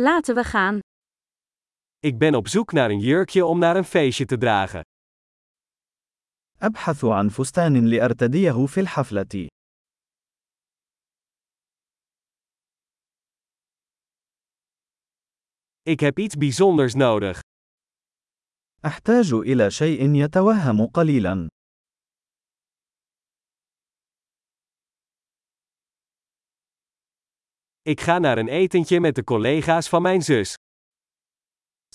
Laten we gaan. Ik ben op zoek naar een jurkje om naar een feestje te dragen. أبحث عن فستان لأرتديه في الحفلة. Ik heb iets bijzonders nodig. أحتاج إلى شيء يتوهم قليلا. Ik ga naar een etentje met de collega's van mijn zus.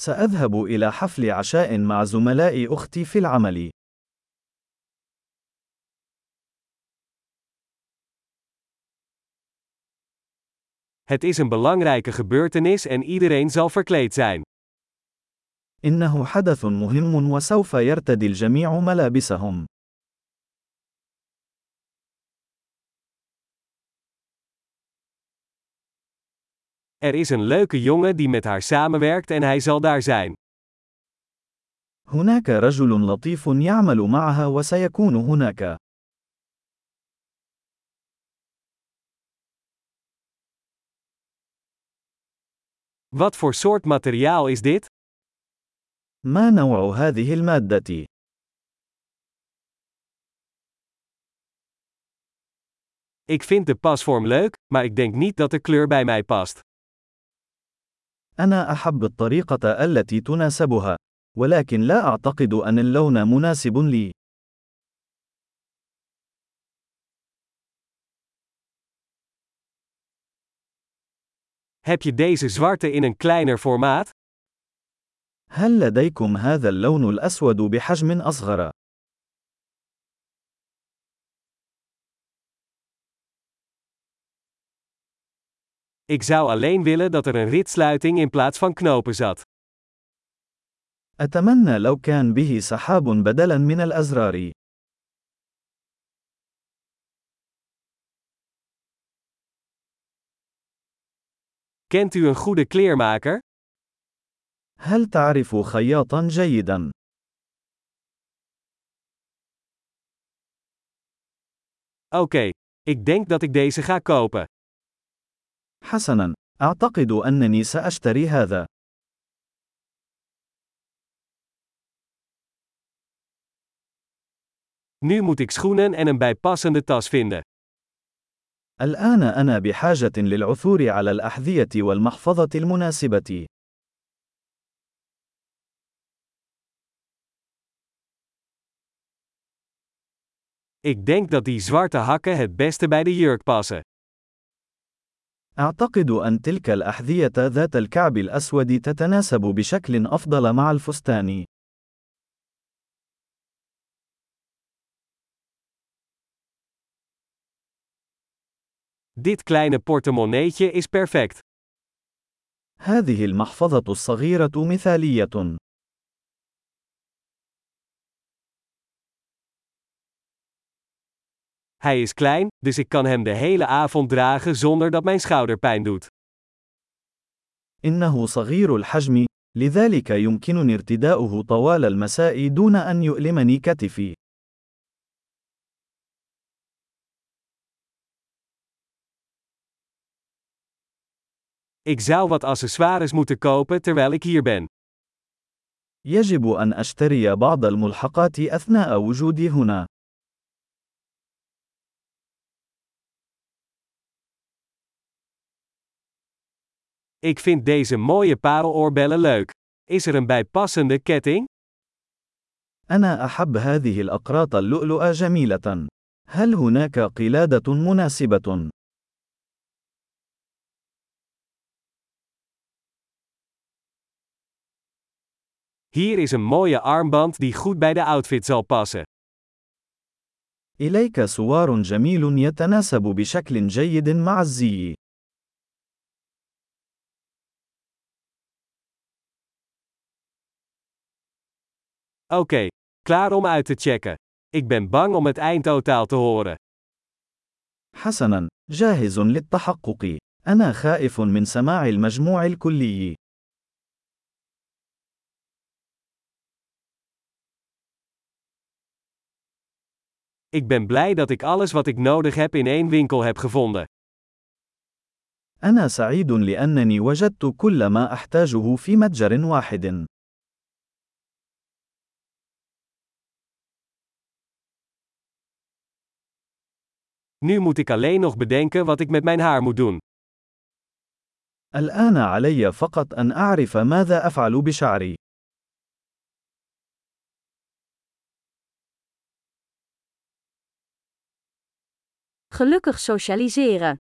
سأذهب إلى حفل عشاء مع زملاء أختي في العمل. Het is een belangrijke gebeurtenis en iedereen zal verkleed zijn. إنه حدث مهم وسوف يرتدي الجميع ملابسهم. Er is een leuke jongen die met haar samenwerkt en hij zal daar zijn. هناك رجل لطيف يعمل معها وسيكون هناك. Wat voor soort materiaal is dit? ما نوع هذه المادة؟ Ik vind de pasvorm leuk, maar ik denk niet dat de kleur bij mij past. أنا أحب الطريقة التي تناسبها، ولكن لا أعتقد أن اللون مناسب لي. Heb je deze zwarte in een kleiner formaat? هل لديكم هذا اللون الأسود بحجم أصغر؟ Ik zou alleen willen dat er een ritsluiting in plaats van knopen zat. أتمنى لو كان به سحاب بدلاً من الأزرار. Kent u een goede kleermaker? هل تعرف خياطاً جيداً؟ Oké, ik denk dat ik deze ga kopen. حسناً، أعتقد أنني سأشتري هذا. Nu moet ik schoenen en een bijpassende tas vinden. الآن أنا بحاجة للعثور على الأحذية والمحفظة المناسبة. Ik denk dat die zwarte hakken het beste bij de jurk passen. أعتقد أن تلك الأحذية ذات الكعب الأسود تتناسب بشكل أفضل مع الفستان. Dit kleine portemonneetje is perfect. هذه المحفظة الصغيرة مثالية. Hij is klein, dus ik kan hem de hele avond dragen zonder dat mijn schouder pijn doet. إنه صغير الحجم، لذلك يمكنني ارتداؤه طوال المساء دون أن يؤلمني كتفي. Ik zou wat accessoires moeten kopen terwijl ik hier ben. يجب أن أشتري بعض الملحقات أثناء وجودي هنا. Ik vind deze mooie pareloorbellen leuk. Is er een bijpassende ketting? أنا أحب هذه الأقراط اللؤلؤة جميلة. هل هناك قلادة مناسبة؟ Hier is een mooie armband die goed bij de outfit zal passen. إليك سوار جميل يتناسب بشكل جيد مع الزي. Oké, klaar om uit te checken. Ik ben bang om het eindtotaal te horen. حسناً، جاهز للتحقق. أنا خائف من سماع المجموع الكلي. Ik ben blij dat ik alles wat ik nodig heb in één winkel heb gevonden. أنا سعيد لأنني وجدت كل ما أحتاجه في متجر واحد. Nu moet ik alleen nog bedenken wat ik met mijn haar moet doen. الآن علي فقط أن أعرف ماذا أفعل بشعري. Gelukkig socialiseren.